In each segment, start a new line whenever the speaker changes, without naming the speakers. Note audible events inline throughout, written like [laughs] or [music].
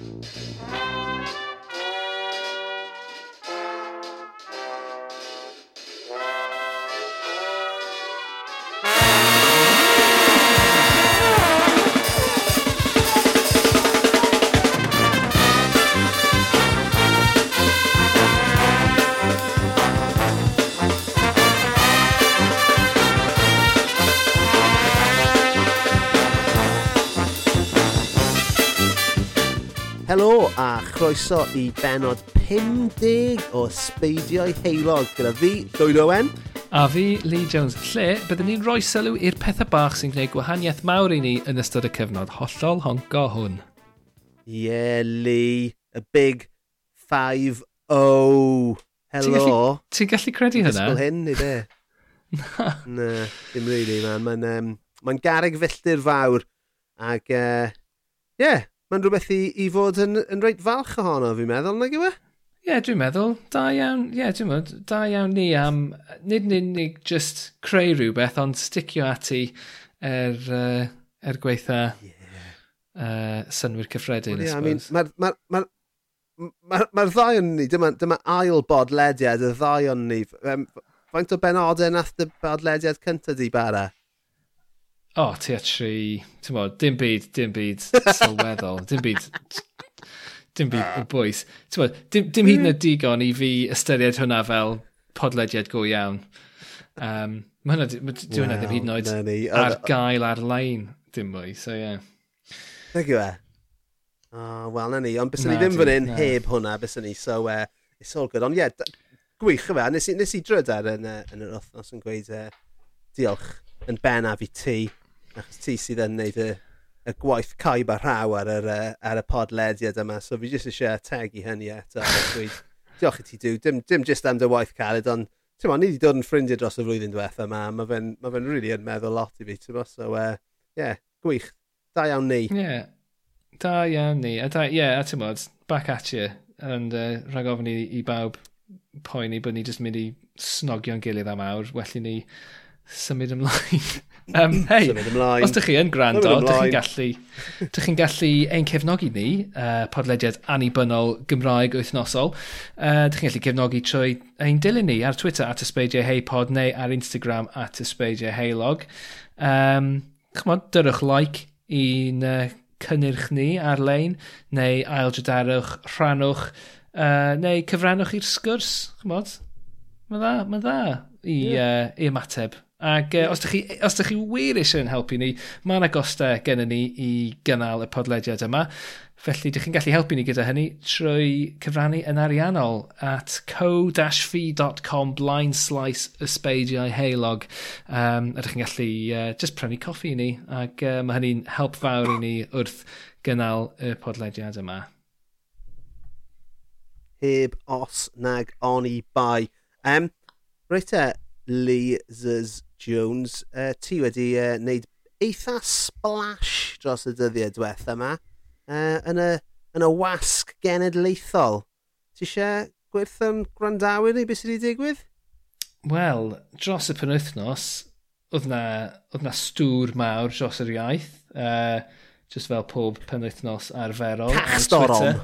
Música goroeso i benod 50 o Sbeidiau Heilog gyda fi, Llwyd Owen.
A fi, Lee Jones, lle byddwn ni'n rhoi sylw i'r pethau bach sy'n gwneud gwahaniaeth mawr i ni yn ystod y cyfnod hollol honco hwn.
Ie, yeah, Lee, y big 5-0. Hello.
Ti'n gallu, ti credu hynna?
Dysgwyl hyn, i be?
Na.
Na, dim really, man. Mae'n um, ma garig filltir fawr. Ac, ie, uh, yeah, mae'n rhywbeth i, i fod yn, yn reit falch ohono, fi'n meddwl, nag yw e?
Ie, yeah, dwi'n meddwl, da iawn, ie, yeah, dwi'n meddwl, da iawn ni am, nid yn unig just creu rhywbeth, ond sticio ati er, uh, er gweitha
yeah.
uh, synwyr cyffredin,
well, yeah,
I
suppose. I mean, Mae'r ma, ma, ma, ma ddau o'n ni, dyma, dyma ail bodlediad y ddau o'n ni. Um, faint o benodau nath y bodlediad cyntaf di bara?
o, oh, tua tri, ti'n bod, dim byd, dim byd [laughs] sylweddol, dim byd, dim byd o bwys. Ti'n bod, dim, dim hyd yn oed digon i fi ystyried hwnna fel podlediad go iawn. Um, mae hwnna, ma, well, hwnna ddim hyd yn oed ar gael ar-lein dim mwy, so ie. Yeah.
Nag yw e? Oh, wel, na ni, ond bys ni ddim fan hyn heb hwnna, bys ni, so uh, it's all good. Ond ie, yeah, gwych yma, nes i, nes i dryd ar yn, uh, yn yr wythnos yn gweud uh, diolch yn bennaf i ti Achos ti sydd yn neud y, y gwaith caib a rhaw ar, yr, ar y podlediad yma. So fi jyst eisiau tegu hynny eto. diolch i ti dw. Dim, dim jyst am dy waith caled, ond ti'n ni wedi dod yn ffrindiau dros y flwyddyn diwetha yma. Mae fe'n ma fe really yn meddwl lot i fi, ti'n So, uh, yeah, gwych. Da iawn ni.
Ie, Yeah. Da iawn ni. A da, ie, yeah, a ti'n bod, back at you. And uh, rhag ofyn i, i bawb poeni bod ni jyst mynd i snogio'n gilydd am awr. Well i ni symud ymlaen. [laughs] Um, [clears throat] Hei, os ydych chi yn gwrando, ydych chi'n gallu, ydych chi'n gallu ein cefnogi ni, uh, podlediad annibynnol Gymraeg wythnosol. Uh, dych chi'n gallu cefnogi trwy ein dilyn ni ar Twitter at ysbeidiau heipod neu ar Instagram at ysbeidiau heilog. Um, Chymod, dyrwch like i'n uh, cynnyrch ni ar-lein, neu aildrydarwch, rhannwch, uh, neu cyfrannwch i'r sgwrs, chymod. Mae dda, mae dda i, yeah. uh, i ymateb Ac uh, os, ydych chi, os ydych chi wir eisiau yn helpu ni, mae yna gostau gennym ni i gynnal y podlediad yma. Felly, ydych chi'n gallu helpu ni gyda hynny trwy cyfrannu yn ariannol at co-fi.com blind slice ysbeidiau heilog. Um, ydych chi'n gallu uh, just prynu coffi i ni, ac uh, mae hynny'n help fawr i ni wrth gynnal y podlediad yma.
Heb os nag on i bai. Um, Reit e, Lee Zers Jones. Uh, ti wedi uh, wneud eitha splash dros y dyddiau diwetha yma uh, yn, y, yn y wasg genedlaethol. Ti eisiau gwerthyn gwrandawyr ni beth sydd wedi digwydd?
Wel, dros y penwythnos, oedd na, oedd na stŵr mawr dros yr iaith. Uh, just fel pob penwythnos arferol.
Cachstorm!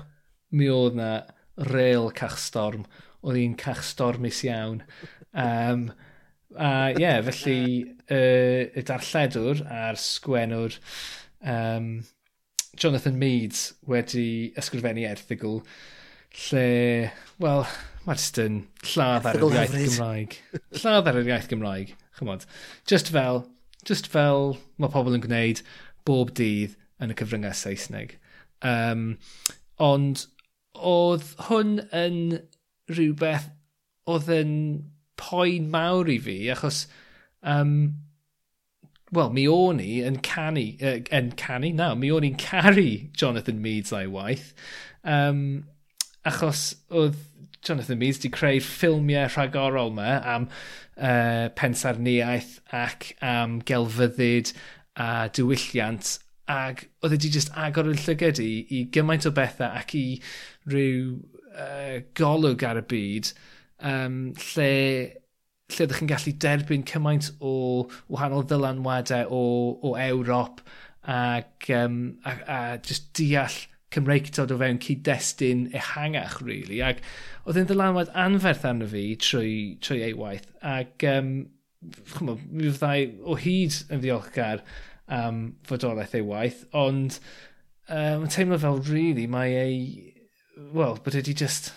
Mi oedd na rel cachstorm. Oedd hi'n cachstormus iawn. Um, A ie, yeah, felly uh, y darlledwr a'r sgwenwr um, Jonathan Meads wedi ysgrifennu erthigol lle, wel, mae jyst yn lladd ar yr iaith Gymraeg. lladd ar yr iaith Gymraeg, chymod. Just fel, just fel mae pobl yn gwneud bob dydd yn y cyfryngau Saesneg. Um, ond oedd hwn yn rhywbeth oedd yn poen mawr i fi, achos, um, wel, mi o'n i yn canu, uh, yn canu, na, mi o'n i'n caru Jonathan Meads a'i waith, um, achos oedd Jonathan Meads di creu ffilmiau rhagorol yma am uh, pensarniaeth ac am gelfyddyd a diwylliant ac oedd wedi just agor yn llyged i, i gymaint o bethau ac i rhyw uh, golwg ar y byd um, lle, lle ydych chi'n gallu derbyn cymaint o wahanol ddylanwadau o, o Ewrop ac, um, a, a just deall Cymreictod o fewn cyd-destun ehangach, really. Ac oedd e'n ddylanwad anferth arno fi trwy, trwy ei waith. Ac, um, chwmw, mi fyddai o hyd yn ddiolchgar am fodolaeth ei waith, ond um, teimlo fel, really, mae ei... Wel, bod e just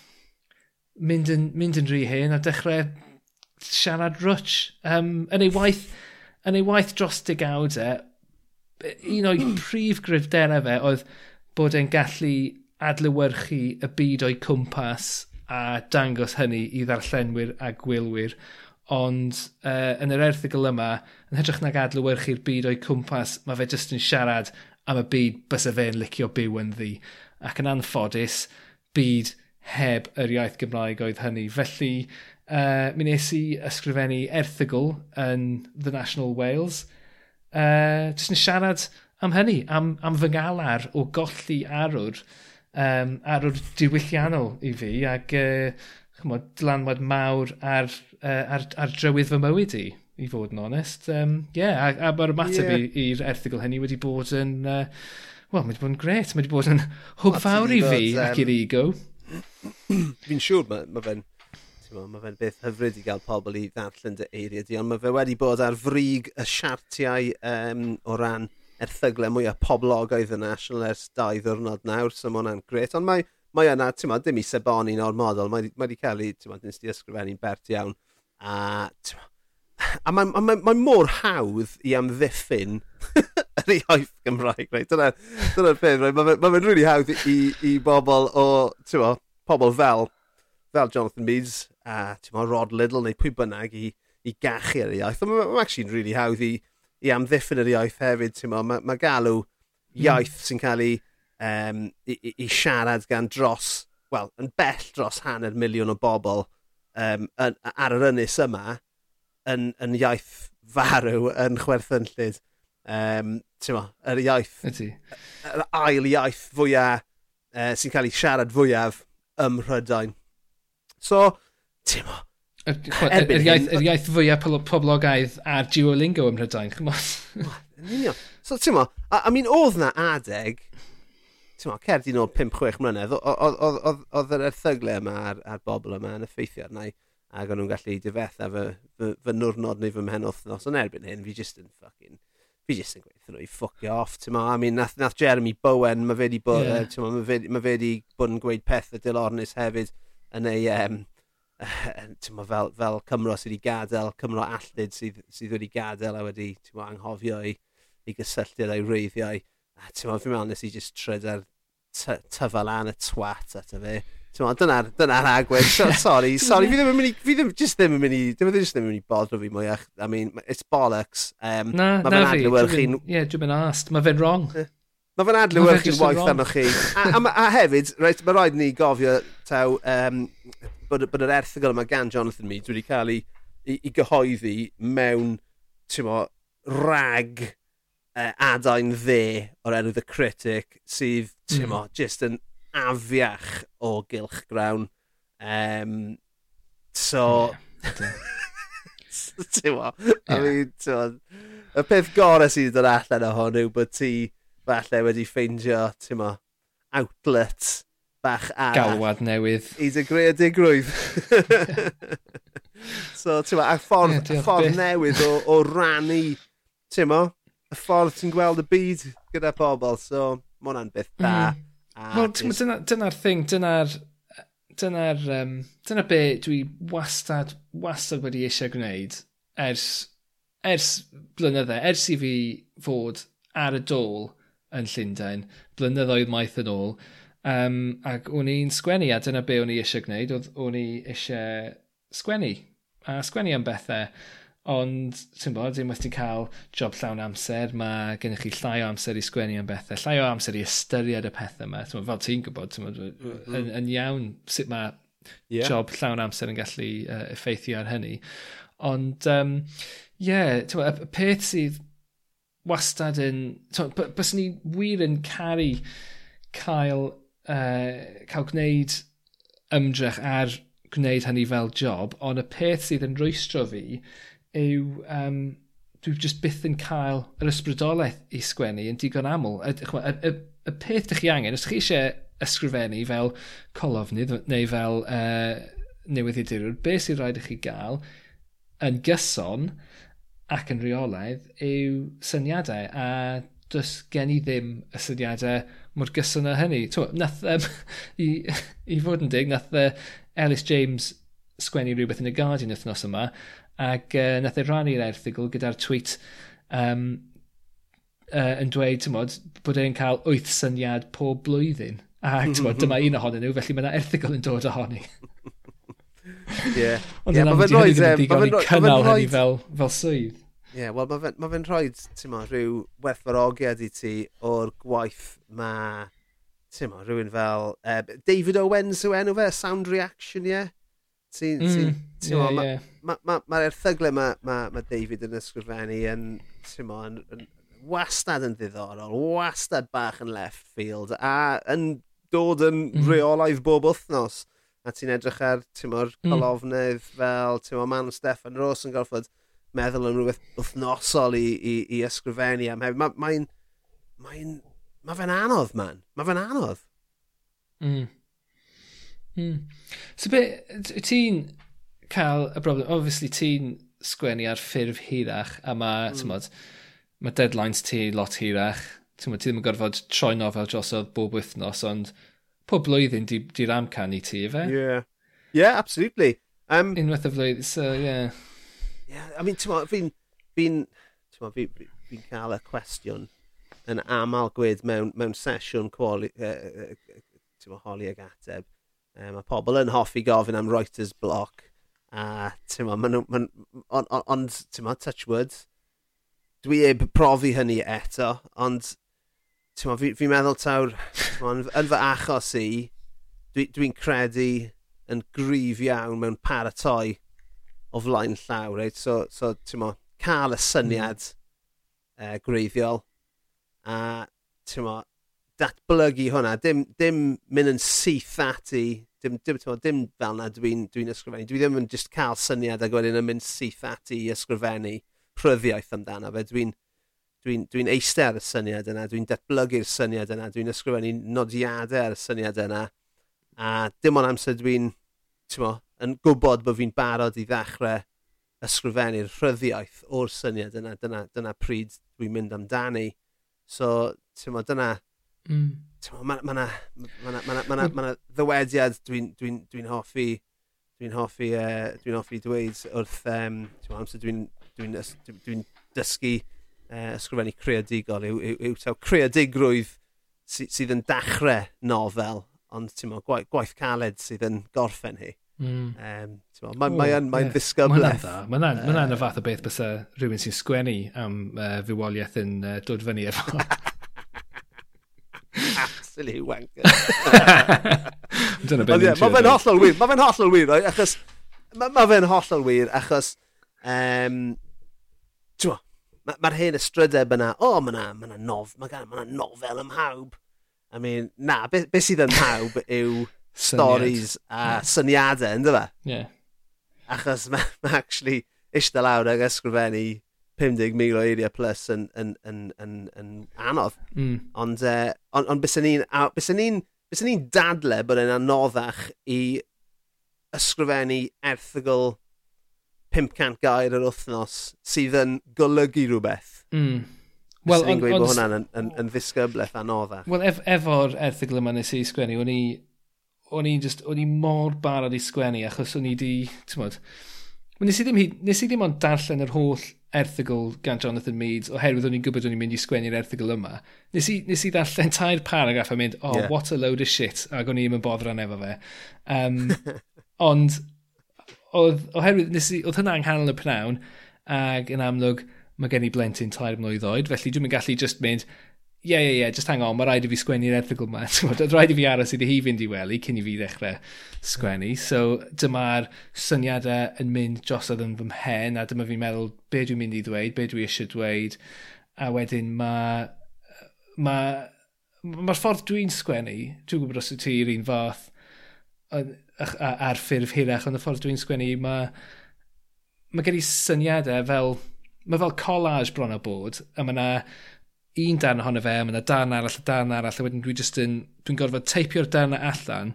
mynd yn, mynd yn rhy hen a dechrau siarad rwtch. Um, yn ei waith, yn ei waith dros digawdau, e, un o'i [clears throat] prif gryfderau fe oedd bod e'n gallu adlywyrchu y byd o'i cwmpas a dangos hynny i ddarllenwyr a gwylwyr. Ond uh, yn yr erthigol yma, yn hytrach nag adlywyrchu'r byd o'i cwmpas, mae fe jyst yn siarad am y byd bys y fe'n licio byw yn ddi. Ac yn anffodus, byd heb yr iaith Gymraeg oedd hynny. Felly, uh, mi nes i ysgrifennu erthygl yn The National Wales. Uh, jyst yn siarad am hynny, am, am fy ngalar o golli arwr, um, arwr diwylliannol i fi, ac uh, chymod, dylanwad mawr ar, uh, ar, ar drywydd fy mywyd i, i fod yn onest. Um, yeah, a, a mae'r ymateb yeah. i'r erthigol hynny wedi bod yn... Uh, Wel, mae wedi bod yn gret. Mae wedi bod yn hwb fawr i fi um... ac i'r ego. [clears throat]
fi'n siŵr mae ma fe'n mae fe'n beth hyfryd i gael pobl i ddarllen dy eiriau di, ond mae fe wedi bod ar frig y siartiau um, o ran erthygle mwyaf poblogaidd y National ers dau ddwrnod nawr, so mae hwnna'n gret, ond mae, mae yna, ti'n ma, dim i seboni'n o'r model, mae, mae wedi cael ei, ti'n ma, nes di ysgrifennu'n bert iawn, a ti'n [sighs] a mae, mae, mae mor hawdd i amddiffyn [laughs] yr iaith Gymraeg, right? dyna'r dyna peth, right? Mae'n ma, ma fe really hawdd i, i bobl o, ti'n pobl fel, fel Jonathan Meads a mo, Rod Liddell neu pwy bynnag i, i gachu ar y iaith. Mae'n ma, ma actually'n really hawdd i, i amddiffyn yr iaith hefyd. Mae ma, galw hmm. iaith mm. sy'n cael ei, um, i, i, i, siarad gan dros, wel, yn bell dros hanner miliwn o bobl um, yn, ar yr ynys yma yn, yn iaith farw yn chwerthynllyd. Um, ti'n mo, yr iaith, yr ail iaith fwyaf uh, e, sy'n cael ei siarad fwyaf ym Mhrydain. So, ti'n mo,
Yr iaith, yr iaith fwyaf poblogaidd ar Duolingo ym Mhrydain, chymos.
so, ti'n mo, A I mean, oedd na adeg, ti'n mo, cerdd i'n ôl 5-6 mlynedd, oedd yr erthyglau yma ar, ar bobl yma yn effeithio arna i, ac o'n nhw'n gallu difetha fy, fy, fy nwrnod neu fy mhen wythnos, ond erbyn hyn, fi jyst yn ffucking fi jyst yn gweithio nhw i ffwcio off, ti'n ma. I mean, nath, nath Jeremy Bowen, mae fe di bod, yeah. uh, ma, ma fe di bod yn gweud pethau dilornus hefyd yn ei, um, ma, fel, fel Cymro sydd wedi gadael, Cymro allud sydd, sydd wedi gadael a wedi ma, anghofio i, i gysylltu a'i wreiddiau. A ti'n ma, fi'n meddwl nes i just tryd ar tyfa lan y twat at y fe. Dyna'r dyna agwedd. So, [laughs] sorry, sorry. fi ddim yn mynd i... Fi ddim, just ddim yn mynd i... Ddim ddim ddim yn mynd i bodro fi mwyach. I mean, it's bollocks. Um,
na, ma na fi. Ie, yeah, dwi'n mynd ast. Mae fe'n wrong.
Mae fe'n adlywyrchu waith arnoch chi. A, a, a, hefyd, right, mae rhaid ni gofio taw um, bod, bod yr erthigol yma gan Jonathan Mead wedi cael ei, i, i gyhoeddi mewn, ti'n mo, rag uh, adain dde o'r enw The Critic sydd, hmm. ti'n mo, mm. just yn afiach o gylch grawn. Um, so... [laughs] Yeah. Ti'n? I mean, y peth gorau sydd yn allan o hwn yw bod ti falle wedi ffeindio, ti'n mo, outlet bach arall.
Galwad newydd.
I dy greu digrwydd. [laughs] so, ti'n mo, a ffordd, yeah, ffordd newydd o, o rannu, ti'n mo, y ffordd ti'n gweld y byd gyda pobl. So, mae hwnna'n beth da. Mm.
Wel, dyna'r dyna thing, dyna'r dyna'r um, dyna be dwi wastad, wastad wedi eisiau gwneud ers, ers blynydde, ers i fi fod ar y dôl yn Llundain, blynyddoedd maith yn ôl, um, ac o'n i'n sgwennu, a dyna be o'n i eisiau gwneud, oedd o'n i eisiau sgwennu, a sgwennu am bethau. Ond, ti'n bod, dim wedi cael job llawn amser, mae gennych chi llai o amser i sgwennu am bethau, llai o amser i ystyried y pethau yma. Ti'n fel ti'n gwybod, ti'n bod, mm -hmm. yn, mm. yn iawn sut mae yeah. job llawn amser yn gallu uh, effeithio ar hynny. Ond, ie, um, yeah, bod, y peth sydd wastad yn... Bys ni wir yn caru cael, uh, cael gwneud ymdrech ar gwneud hynny fel job, ond y peth sydd yn rwystro fi yw um, dwi just byth yn cael yr ysbrydolaeth i sgwennu yn digon aml. Y, y, y, y peth ydych chi angen, os chi eisiau ysgrifennu fel colofnydd neu fel uh, newyddiadurwr, beth sy'n rhaid i chi gael yn gyson ac yn reolaidd yw syniadau a does gen i ddim y syniadau mor gyson â hynny. Tw, nath, um, [laughs] i, i fod yn dig, nath uh, Ellis James sgwennu rhywbeth yn y Guardian wythnos yma Ac uh, nath e rannu'r erthigl gyda'r tweet um, uh, yn dweud, ti'n modd, bod e'n cael wyth syniad pob blwyddyn. Ac tymod, dyma un ohonyn nhw, felly mae yna erthigol yn dod ohoni.
Ie.
Ond yna mae hynny ddim yn i cynnal hynny fel, fel swydd.
Ie, yeah, wel mae fe'n ma fe rhoi, ti'n ma, rhyw werthfarogiad i ti o'r gwaith mae, ti'n ma, rhywun fel, uh, David Owens yw enw fe, Sound Reaction, ie? Yeah? Ti'n... Mm, ti, yeah, ma, yeah. Mae'r ma, ma, ma erthygle mae ma, ma David yn ysgrifennu yn, ti'n mo, yn, yn, wastad yn ddiddorol, wastad bach yn left field, a yn dod yn mm. reolaidd bob wythnos. A ti'n edrych ar, ti'n mo'r mm. colofnydd mm. fel, ti'n mor, man Stefan Ross yn gorfod meddwl yn rhywbeth wythnosol i, i, i ysgrifennu am hefyd. Mae'n... Mae'n... mae'n... Mae fe'n anodd, man. Mae fe'n anodd.
Mm. Mm. So be, ti'n cael y broblem, obviously ti'n sgwennu ar ffurf hirach a mae, mm. Mod, mae deadlines ti lot hirach. Ti'n ti ddim yn gorfod troi nofel drosodd bob wythnos, ond pob blwyddyn di'r di amcan i ti, efe?
Yeah. Yeah, absolutely. Um,
Unwaith y flwyddyn, so, yeah.
Yeah, I mean, ti'n fi'n, fi'n, ti'n fi'n fi, fi cael y cwestiwn yn aml gwedd mewn, mewn sesiwn quali, uh, holi ag ateb E, mae pobl yn hoffi gofyn am writer's block. A, ti'n ma, maen nhw, ond, on, on, on ti'n ma, touch wood, dwi e profi hynny eto, ond, ti'n ma, fi'n fi meddwl tawr, yn, yn fy achos i, dwi'n dwi, credu yn gryf iawn mewn paratoi o flaen llaw, reit? So, so ti'n mo, cael y syniad mm. uh, e, greiddiol, a ti'n mo, datblygu hwnna, dim, dim mynd yn syth ati, dim, dim, dim, dim fel na dwi'n dwi, dwi ysgrifennu. Dwi ddim yn just cael syniad ac wedyn yn mynd syth ati i ysgrifennu pryddiaeth amdano fe. Dwi'n dwi'n dwi, dwi eistedd ar y syniad yna, dwi'n datblygu'r syniad yna, dwi'n ysgrifennu nodiadau ar y syniad yna, a dim ond amser dwi'n yn gwybod bod fi'n barod i ddechrau ysgrifennu'r rhyddiaeth o'r syniad yna, dyna, dyna pryd dwi'n mynd amdani. So, ti'n mo, dyna, Mm. Mae yna ma ma ma ma ddywediad dwi'n dwi n, dwi, n, dwi n hoffi dwi'n hoffi, uh, dwi'n hoffi dweud wrth um, amser dwi'n dwi dwi, dwi dysgu uh, ysgrifennu creadigol yw, yw, yw yw creadigrwydd sy, sydd yn dachrau nofel ond ti'n meddwl gwaith, gwaith caled sydd yn gorffen hi. Mm. Um, Mae'n mae mae yeah. ddisgybleth.
Mae'n ma ma uh, fath o beth bys rhywun sy'n sgwennu am uh, fywoliaeth yn uh, dod fyny efo. [laughs]
absolute wanker. [laughs] Dyna beth yeah, Mae fe'n hollol wir, mae fe'n hollol wir, achos mae ma fe'n hollol wir, achos um, mae'r ma, ma hen ystrydeb yna, o, oh, mae'na ma, nof, ma, ma nofel ym hawb. I mean, na, beth be sydd yn hawb yw [laughs] stories a syniadau, ynddo fe? Ie.
Yeah.
Achos mae ma actually eistedd lawr ag ysgrifennu 50,000 o eiriau plus yn, yn, yn, yn, yn anodd. Mm. Ond, uh, on, on bys ni'n bys dadle bod yn anoddach i ysgrifennu erthygl 500 gair yr wythnos sydd yn golygu rhywbeth. Mm. Wel, on, gweud bod hwnna'n yn, yn, yn ddisgybleth anoddach.
Wel, ef, efo'r erthygl yma nes i sgwennu, o'n i, o'n i just, o'n i mor barod i sgwennu achos o'n i di, ti'n modd, nes i ddim, nes i ddim ond darllen yr holl erthygl gan Jonathan Mead, oherwydd o'n i'n gwybod o'n i'n mynd i sgwennu'r erthygl yma. Nes i, nes i ddarllen tair paragraff a mynd, oh, yeah. what a load of shit, ac o'n i'n mynd yn boddran efo fe. Um, [laughs] ond, oedd, oherwydd, nes i, oedd hynna anghanol y pnawn, ac yn amlwg, mae gen i blentyn tair mlynedd oed, felly dwi'n gallu just mynd, ie, yeah, ie, yeah, yeah, just hang on, mae rhaid i fi sgwennu'r erthigol yma. [laughs] Oedd rhaid i fi aros iddi hi fynd i wely cyn i fi ddechrau sgwennu. So dyma'r syniadau yn mynd drosodd yn fy mhen a dyma fi'n meddwl be dwi'n mynd i ddweud, be dwi eisiau dweud. A wedyn mae... Mae'r ma, ma ffordd dwi'n sgwennu, dwi'n gwybod os wyt ti'r un fath a'r ffurf hirach, ond y ffordd dwi'n sgwennu mae... ma gen i syniadau fel... Mae fel collage bron o bod, a mae yna un darn ohono fe, mae yna darn arall, a darn arall, a wedyn dwi just yn, dwi'n gorfod teipio'r darn allan,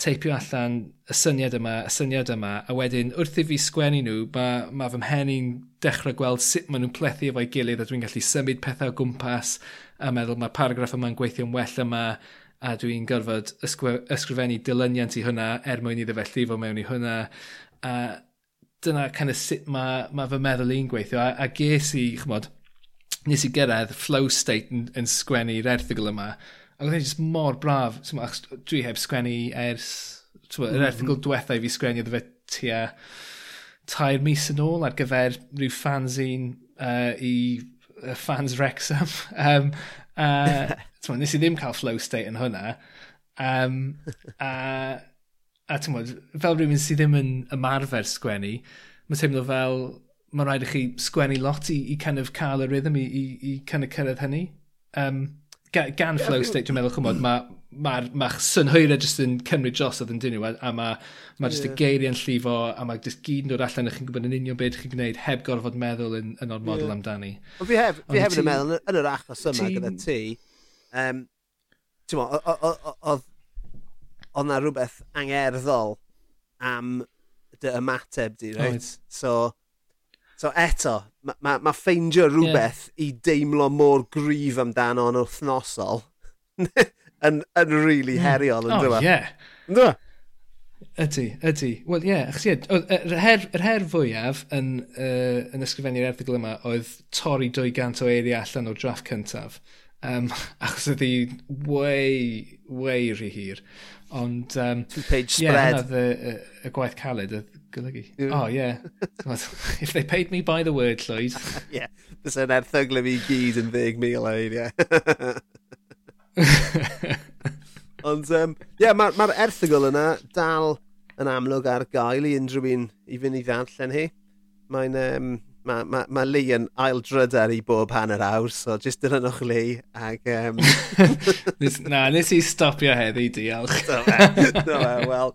teipio allan y syniad yma, y syniad yma, a wedyn wrth i fi sgwennu nhw, mae ma fy mhenu'n dechrau gweld sut maen nhw'n plethu efo'i gilydd a dwi'n gallu symud pethau o gwmpas a meddwl mae paragraff yma'n gweithio'n well yma a dwi'n gorfod ysgrifennu dilyniant i hwnna er mwyn iddo fe llifo mewn i hwnna a dyna kind of sut mae ma fy meddwl i'n gweithio a, a ges i, chmod, nes i gyrraedd flow state yn, yn sgwennu'r erthigol yma. Ac oedd e jyst mor braf. Dwi heb sgwennu ers... Yr mm -hmm. Erthigol diwethaf i fi sgwennu oedd fe tua tair mis yn ôl ar gyfer rhyw fanzine uh, i uh, fans Wrexham. um, uh, twa, nes i ddim cael flow state yn hwnna. Um, a a twa, fel rhywun sydd ddim yn ymarfer sgwennu, mae'n teimlo fel mae'n rhaid i chi sgwennu lot i, i kind of cael y rhythm i, i, i kind of cyrraedd hynny. Um, gan, gan yeah, flow state, dwi'n meddwl, chymod, mae ma, ma, ma jyst yn cymryd dros oedd yn dyn nhw, a mae ma jyst yeah. y geiriau'n llifo, a mae jyst gyd yn dod allan, a chi'n gwybod yn union beth chi'n gwneud, heb gorfod meddwl yn, yn o'r model yeah. amdani.
Ond fi hef, fi hef yn meddwl, yn yr achos yma gyda ti, um, ti'n oedd oedd na rhywbeth angerddol am dy ymateb di, right? Oed. So, So eto, mae ma, ma ffeindio rhywbeth yeah. i deimlo mor gryf amdano yn wythnosol [laughs] yn, yn really mm. heriol yn
oh, dweud. yeah.
Yn dweud?
Ydy, ydy. Wel, ie, yeah, achos yr her, yr her fwyaf yn, uh, yn ysgrifennu'r erthigol yma oedd torri 200 o eiriau allan o'r draff cyntaf. Um, [laughs] achos oedd way, way rhy hir. Ond... Um,
Two-page spread.
Ie, yeah, y, y, gwaith caled oedd golygu. Yeah. Oh, yeah. If they paid me by the word, Lloyd. [laughs]
yeah, fysa'n erthyglu fi gyd yn ddeg mil oed, ie. [laughs] Ond, um, yeah, mae'r ma erthygl yna dal yn amlwg ar gael i unrhyw un i fynd i ddarllen hi. Mae'n um, mae ma, ma Lee yn aildryder i bob hanner awr, so jyst dilynwch Lee. Ag, um... [laughs]
na, nes i stopio heddi, diolch.
Do fe, do fe,
wel.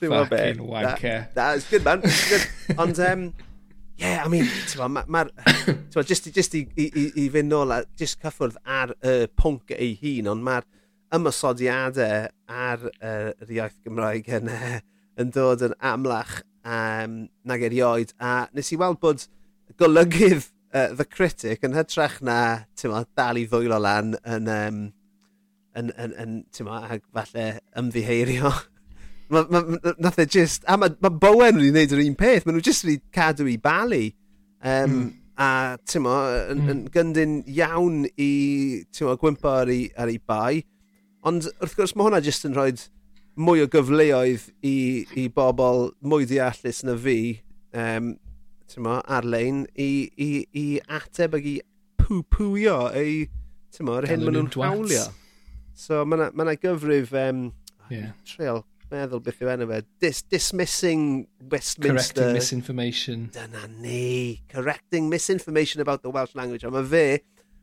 Fucking wanker.
That, it's good man, good. Ond, um, yeah, I mean, ti'n ma, ma, ma, just, just i, i, i, i fynd nôl a just cyffwrdd ar y uh, pwnc ei hun, ond mae'r ymysodiadau ar uh, yr iaith Gymraeg yn, uh, yn dod yn amlach um, nag erioed. A nes i weld bod golygydd uh, The Critic yn hytrach na ma, dal i ddwylo lan yn, um, yn, yn, yn ma, ag falle ymddiheirio. [laughs] ma, ma, nath e just... A mae ma Bowen wedi gwneud yr un peth. Maen nhw jyst wedi cadw i bali. Um, mm. A ti'n mo, yn, mm. yn gyndyn iawn i mo, gwympo ar ei, ar ei bai. Ond wrth gwrs mae hwnna jyst yn rhoi mwy o gyfleoedd i, i bobl mwy deallus na fi um, mo, ar-lein i, i, i ateb ag i pw-pwio ei, ti'n yr hyn maen nhw'n hawlio. So mae yna ma gyfrif, um, yeah. treol, meddwl beth yw enw fe, Dis, dismissing Westminster.
Correcting misinformation.
Dyna ni, correcting misinformation about the Welsh language. A mae fe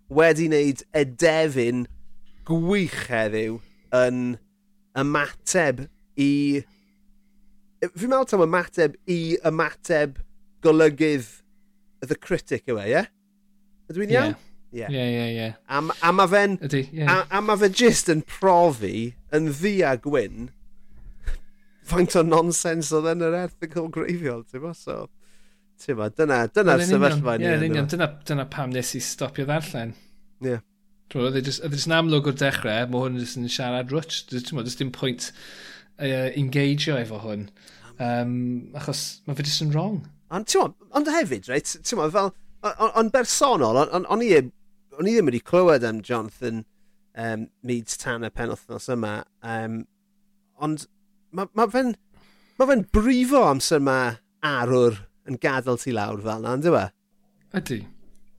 wedi wneud edefin gwych heddiw yn ymateb i... Fi'n meddwl tam ymateb i ymateb golygydd The Critic yw e, ie? Ydw i'n iawn?
Ie, ie, ie. A
mae fe'n... Ydy, ie. A mae fe jyst yn profi yn ddi a gwyn faint o nonsens oedd yn yr erthigol greiddiol, ti'n bo? So, ti'n bo, dyna, dyna'r sefyllfa
ni. Ie, yn union, dyna, dyna pam nes i stopio ddarllen.
Ie. Yeah.
Oedd e e yn amlwg o'r dechrau, mae hwn yn siarad rwtch. Dwi'n dim pwynt uh, engageo efo hwn. Um, achos mae fe jyst yn wrong.
Ond ti'n ond hefyd, reit, ti'n fel, ond bersonol, ond i o'n i ddim wedi clywed am Jonathan um, Meads tan y penwthnos yma, um, ond mae ma fe'n ma fe brifo amser yma arwr yn gadael ti lawr fel yna, ynddo fe?
Ydy.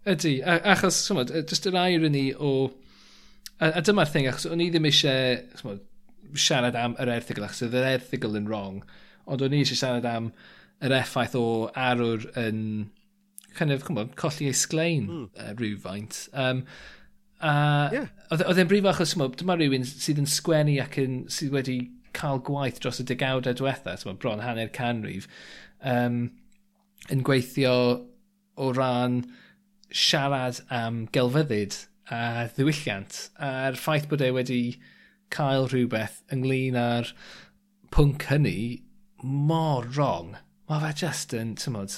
Ydy. Achos, symud, just yr irony o... A, a dyma'r thing, achos o'n i ddim eisiau symud, siarad am yr erthigol, achos oedd yr erthigol yn wrong, ond o'n i eisiau siarad am yr effaith o arwr yn kind of, on, colli ei sglein mm. uh, rhywfaint. Um, a yeah. E, oedd e'n brif achos, dyma rhywun sydd yn sgwennu ac yn, sydd wedi cael gwaith dros y degawdau diwetha, tyma, bron hanner canrif, um, yn gweithio o ran siarad am gelfyddyd a ddiwylliant a'r ffaith bod e wedi cael rhywbeth ynglyn â'r pwnc hynny mor wrong mae fe just yn, tymod,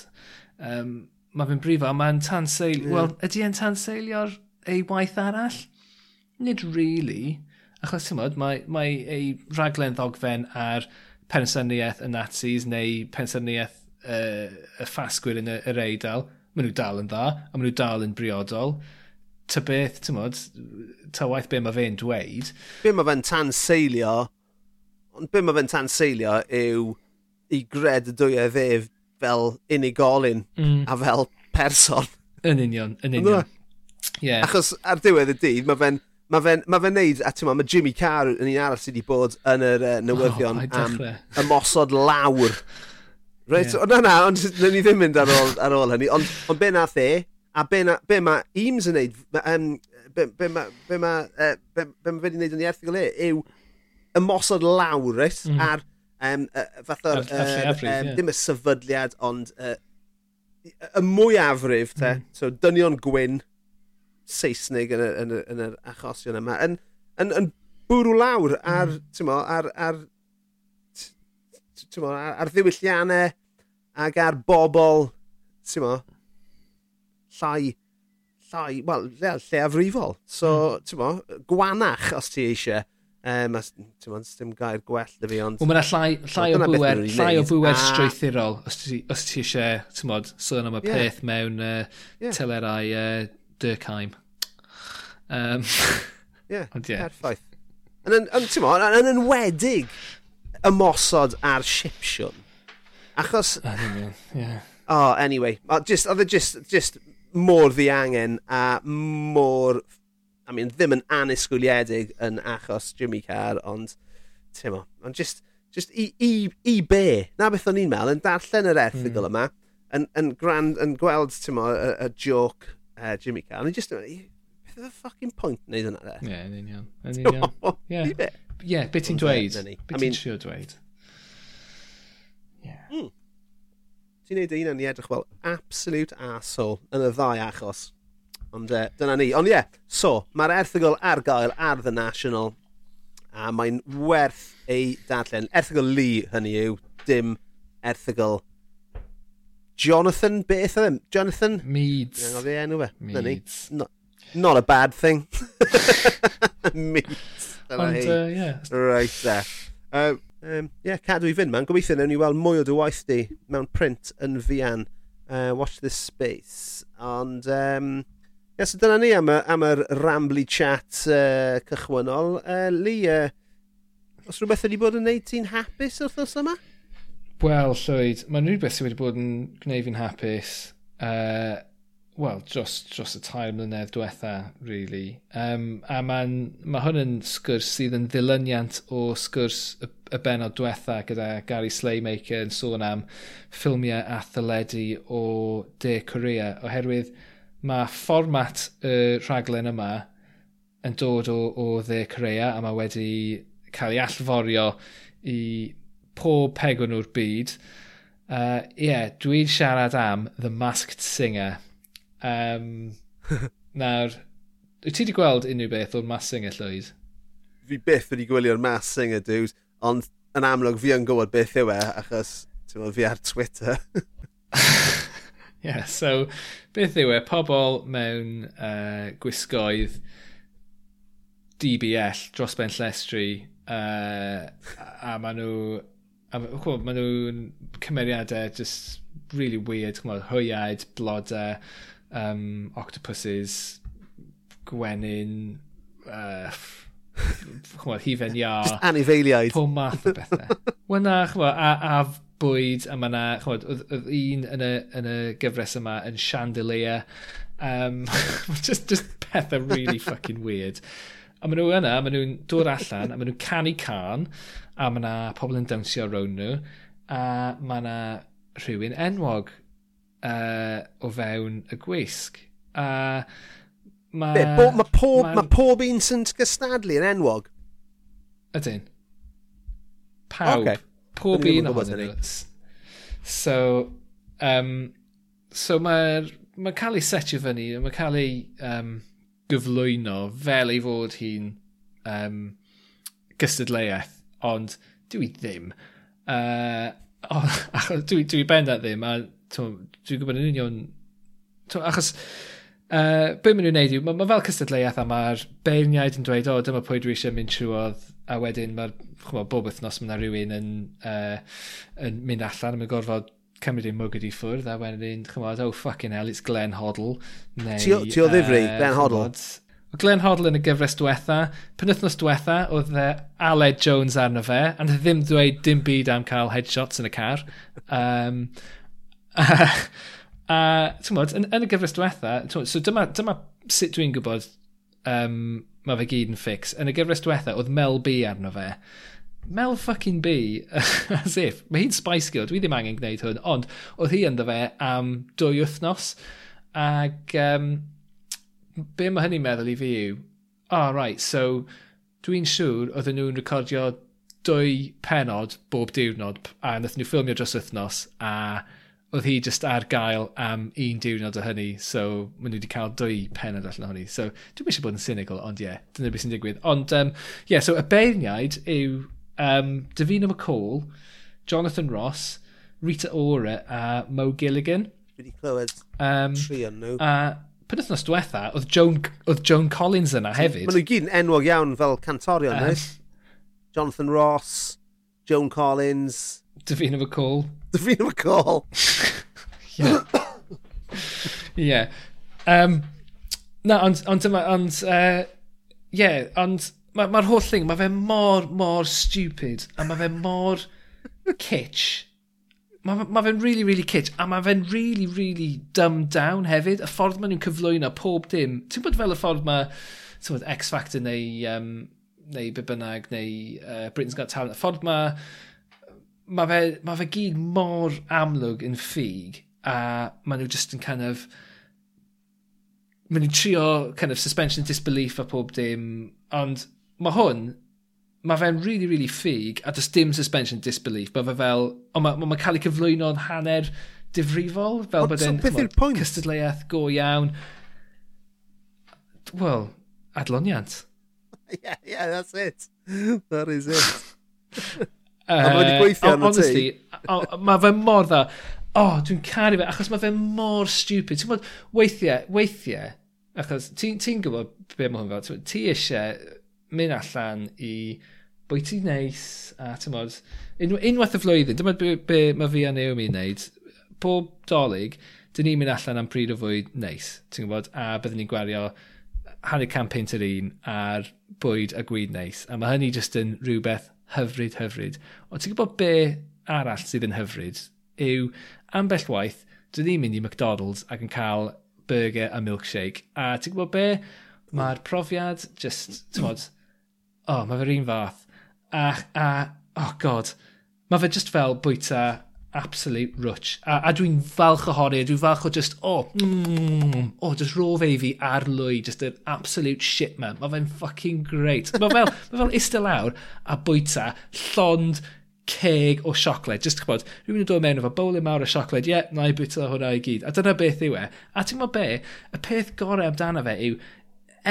um, mae fe'n brifo, mae'n tanseil... Yeah. Wel, ydy e'n tanseilio'r ei waith arall? Nid really. Achos, tymod, mae, mae ei raglen ddogfen ar pensyniaeth y Nazis neu pensyniaeth uh, y ffasgwyr yn yr eidl. Maen nhw dal yn dda, a maen nhw dal yn briodol. Ta beth, tymod, ta waith be mae fe'n dweud.
Be mae fe'n tanseilio, ond be mae fe'n tanseilio yw i gred y dwy a fel unigolyn mm. a fel person.
Yn union, yn union.
Yeah. Achos ar diwedd y dydd, mae fe'n ma fe'n ma fe neud, a ti'n ma, mae Jimmy Carr yn un arall sydd wedi bod yn yr uh, newyddion oh, am ymosod lawr. Reit, yeah. o, na na, ond na ni ddim mynd ar ôl, ar ôl hynny, ond on be nath e, a be, na, be mae Eames yn neud, um, be, be mae ma, uh, be, be ma fe wedi neud yn ei erthigol e, yw ymosod lawr, reit, mm. ar Um, uh, fath o'r... uh, um, dim y sefydliad, ond uh, y mwyafrif, te. Mm. So, dynion gwyn Saesnig yn, y, yn, y, yn yr achosion yma, yn, yn, yn bwrw lawr ar, mm. mo, ar, ar, mo, ar, ar ddiwylliannau ac ar bobl, ti'n mo, llai, llai, wel, lle, lle afrifol. So, mm. ti'n mo, gwanach os ti eisiau. Um, Ti'n ti'n dim gair gwell dy fi, ond...
Wel, mae'n llai, llai, o bwer, llai o bwer a... Ah. strwythurol, os ti, os ti eisiau, ti'n modd, sôn am y yeah. peth mewn uh, yeah. telerau uh, Dyrkheim. Um,
yeah, [laughs] ond, yeah. perffaith. Yn, ti'n modd, yn enwedig ymosod ar Sipsiwn. Achos...
Yeah.
Oh, anyway. Just, oedd e just, just mor ddiangen a mor I mean, ddim yn anisgwyliedig yn achos Jimmy Carr, ond, ti'n mo, ond just, just i, i, i be? Na beth o'n i'n meddwl, yn darllen yr erthigol mm. yma, yn, yn, grand, yn gweld, ti'n mo, y, y joke uh, Jimmy Carr, ond just, beth oedd y ffucking point wneud yna,
de? Ie, yn union. Yn union. [laughs] Ie, beth ti'n dweud? Beth ti'n trio dweud.
Yeah. Mm. Ti'n neud un yn i edrych fel absolute arsehole yn y ddau achos. Ond uh, dyna ni. Ond ie, yeah, so, mae'r erthigol ar gael ar The National a mae'n werth ei darllen. Erthigol Lee hynny yw, dim erthigol Jonathan, beth oedd? E? Jonathan?
Meads.
Ie, oedd enw fe. Meads. Not, not a bad thing. [laughs] Meads.
Ond. Uh, yeah.
Right there. Uh, um, yeah, cadw i fynd, man. Gobeithio newn ni weld mwy o dy waith di mewn print yn fian. Uh, watch this space. Ond, um, Yes, dyna ni am, am yr rambly chat uh, cychwynol. Uh, Lee, uh, os rhywbeth wedi bod yn neud ti'n hapus wrth os yma?
Wel, Llywyd, mae'n rhywbeth sydd wedi bod yn gwneud fi'n hapus. Uh, Wel, dros, dros y tair mlynedd diwetha, really. Um, a mae'n ma hwn yn sgwrs sydd yn ddilyniant o sgwrs y, y benod diwetha gyda Gary Slaymaker yn sôn am ffilmiau a thyledu o De Corea. Oherwydd, mae fformat y rhaglen yma yn dod o, o dde Corea a mae wedi cael ei allforio i pob pegwn o'r byd. Ie, uh, yeah, dwi'n siarad am The Masked Singer. Um, [laughs] nawr, wyt ti wedi gweld unrhyw beth o'r Masked Singer llwyd?
Fi byth wedi gwylio'r Masked Singer, dude, ond yn amlwg fi yn gwybod beth yw e, achos fi ar Twitter. [laughs]
yeah, so beth yw e? Pobl mewn uh, gwisgoedd DBL dros ben llestri uh, a maen nhw maen nhw'n cymeriadau just really weird, chymod, hwyaid, blodau, um, octopuses, gwenyn, uh, chymod, hifen ia.
Anifeiliaid.
Pob math o bethau. Wel na, chymod, a, a bwyd a mae yna, chymod, oedd, oedd un yn y, yn y gyfres yma yn chandelier. Um, [laughs] just, just pethau really [laughs] fucking weird. A maen nhw yna, maen nhw'n dod allan, a maen nhw'n canu can, a maen nhw pobl yn dawnsio rown nhw, a maen nhw rhywun enwog uh, o fewn y gwisg. A
mae... Be, bo, ma pob, ma... ma pob un sy'n gystadlu yn enwog?
Ydyn. Pawb. Okay pob un ohonyn nhw. So, um, so mae'r ma cael ei setio fyny, mae cael ei um, gyflwyno fel ei fod hi'n um, gystadleuaeth, ond dwi ddim. Uh, oh, [laughs] achos dwi, dwi bendant ddim, a dwi'n gwybod yn union... Tw, achos uh, be maen nhw'n neud yw, mae ma fel cystadleuaeth a mae'r beirniaid yn dweud, o, dyma pwy dwi eisiau mynd trwodd a wedyn mae'r bob wythnos mae yna rhywun yn, uh, yn mynd allan a mae'n gorfod cymryd ei mwgyd i ffwrdd a wedyn chymod oh fucking hell it's Glenn Hoddle
neu ti o, ti o ddifri uh, Glenn Hoddle?
o Glenn Hoddle yn y gyfres diwetha. Penwthnos diwetha oedd uh, Aled Jones arno fe a nath e ddim dweud dim byd am cael headshots yn y car. Um, [laughs] a, a ti'n yn, yn y gyfres diwetha so dyma, dyma sut dwi'n gwybod um, mae fe gyd yn ffix. Yn y gyfres diwetha, oedd Mel B arno fe. Mel fucking B, [laughs] as if. Mae hi'n Spice Girl, dwi ddim angen gwneud hwn, ond oedd hi ynddo fe am dwy wythnos. Ac um, be mae hynny'n meddwl i fi yw, oh, right, so dwi'n siŵr oedden nhw'n recordio dwy penod bob diwrnod a wnaethon nhw ffilmio dros wythnos a oedd hi just ar gael am un diwrnod o hynny, so maen nhw wedi cael dwy penod allan ohoni. So dwi'n eisiau bod yn cynical, ond ie, yeah, dyna beth sy'n digwydd. Ond ie, um, yeah, so y beirniaid yw um, Davina McCall, Jonathan Ross, Rita Ora a Mo Gilligan.
Dwi wedi clywed um, tri yn nhw.
A pan wythnos diwetha, oedd Joan, oedd Joan Collins yna hefyd.
Maen nhw gyd yn enwog iawn fel cantorion, um, Jonathan Ross, Joan Collins,
Davina McCall.
Davina McCall!
yeah. yeah. Um, na, ond, ond dyma, ond, uh, yeah, ond mae'r ma, holl thing, mae fe mor, mor stupid, a mae fe mor kitsch. Mae ma, fe'n really, really kitsch, a mae fe'n really, really dumbed down hefyd. Y ffordd maen nhw'n cyflwyno pob dim. Ti'n bod fel y ffordd mae, ti'n bod, X Factor neu, um, neu be bynnag, neu uh, Britain's Got Talent. Y ffordd mae mae fe, ma fe gyd mor amlwg yn ffug a maen nhw just yn kind of maen nhw'n trio kind of suspension disbelief a pob dim ond mae hwn mae fe'n really, really ffug a does dim suspension disbelief mae fe fel ond mae'n ma, ma cael ei cyflwyno'n hanner difrifol fel bod e'n so cystadleuaeth go iawn. Well adloniant. [laughs]
Yeah, yeah, that's it. That is it. [laughs] Uh, a mae wedi gweithio arno ti.
Honestly, mae fe mor dda. O, oh, dwi'n caru fe, achos mae fe mor stupid. Ti'n gwybod, weithiau, weithiau, achos ti'n ti, gwybod be mae hwn fel, ti eisiau mynd allan i bwyty neis, a ti'n un, unwaith y flwyddyn, dyma be, be mae fi a Naomi yn neud, bob dolyg, dyn ni'n mynd allan am pryd o fwyd neis, ti'n gwybod, a byddwn ni'n gwario hanner campaign yr un a'r bwyd a gwyd neis, a mae hynny jyst yn rhywbeth hyfryd, hyfryd. Ond ti'n gwybod be arall sydd yn hyfryd yw ambell waith, dwi ddim mynd i McDonald's ac yn cael burger a milkshake. A ti'n gwybod be? Mae'r mm. profiad just, ti'n o, oh, mae fe'r un fath. A, a, oh god, mae fe just fel bwyta absolute rwtch. A, a dwi'n falch o dwi'n falch o just, o, oh, mm, oh, just raw fe fi ar lwy, just an absolute shit man. Mae fe'n fucking great. Mae fel, ma fel ista lawr a bwyta llond ceg o siocled. Just gwybod, rhywun yn dod mewn efo bowling e mawr o siocled, ie, yeah, na i bwyta hwnna i gyd. A dyna beth yw e. A ti'n gwybod be, y peth gorau amdano fe yw,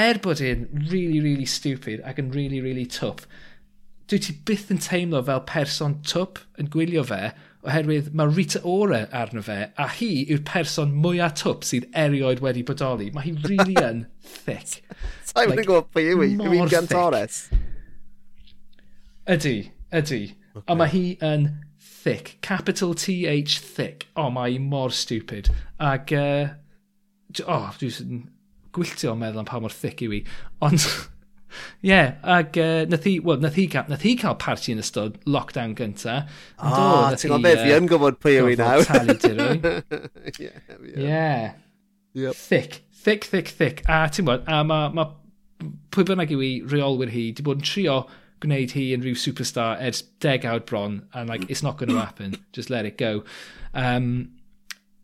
er bod e'n really, really stupid ac yn really, really tough, dwi ti byth yn teimlo fel person twp yn gwylio fe, oherwydd mae Rita Ora arno fe, a hi yw'r person mwyaf twp sydd erioed wedi bodoli. Mae hi really [laughs] yn thick.
Sa'n like, gwybod pwy yw hi? Yw hi'n gantores?
Ydy, ydy. Okay. A mae hi yn thick. Capital T-H thick. O, oh, mae hi mor stupid. Ac, uh, o, oh, dwi'n gwylltio meddwl am pa mor thick yw hi. Ond... Ie, yeah, ac uh, nath hi, well, nath hi, cael, nath hi cael parti yn ystod lockdown gynta.
Ah, o, oh, ti'n gwybod beth, fi yn gwybod pwy yw i nawr.
Talu. [laughs] Ie. Yep. Thick, thick, thick, thick. A ti'n gwybod, a mae ma, pwy bynnag yw i reolwyr hi, di bod yn trio gwneud hi yn rhyw superstar ers degawd bron, and like, it's not going to happen, just let it go. Um,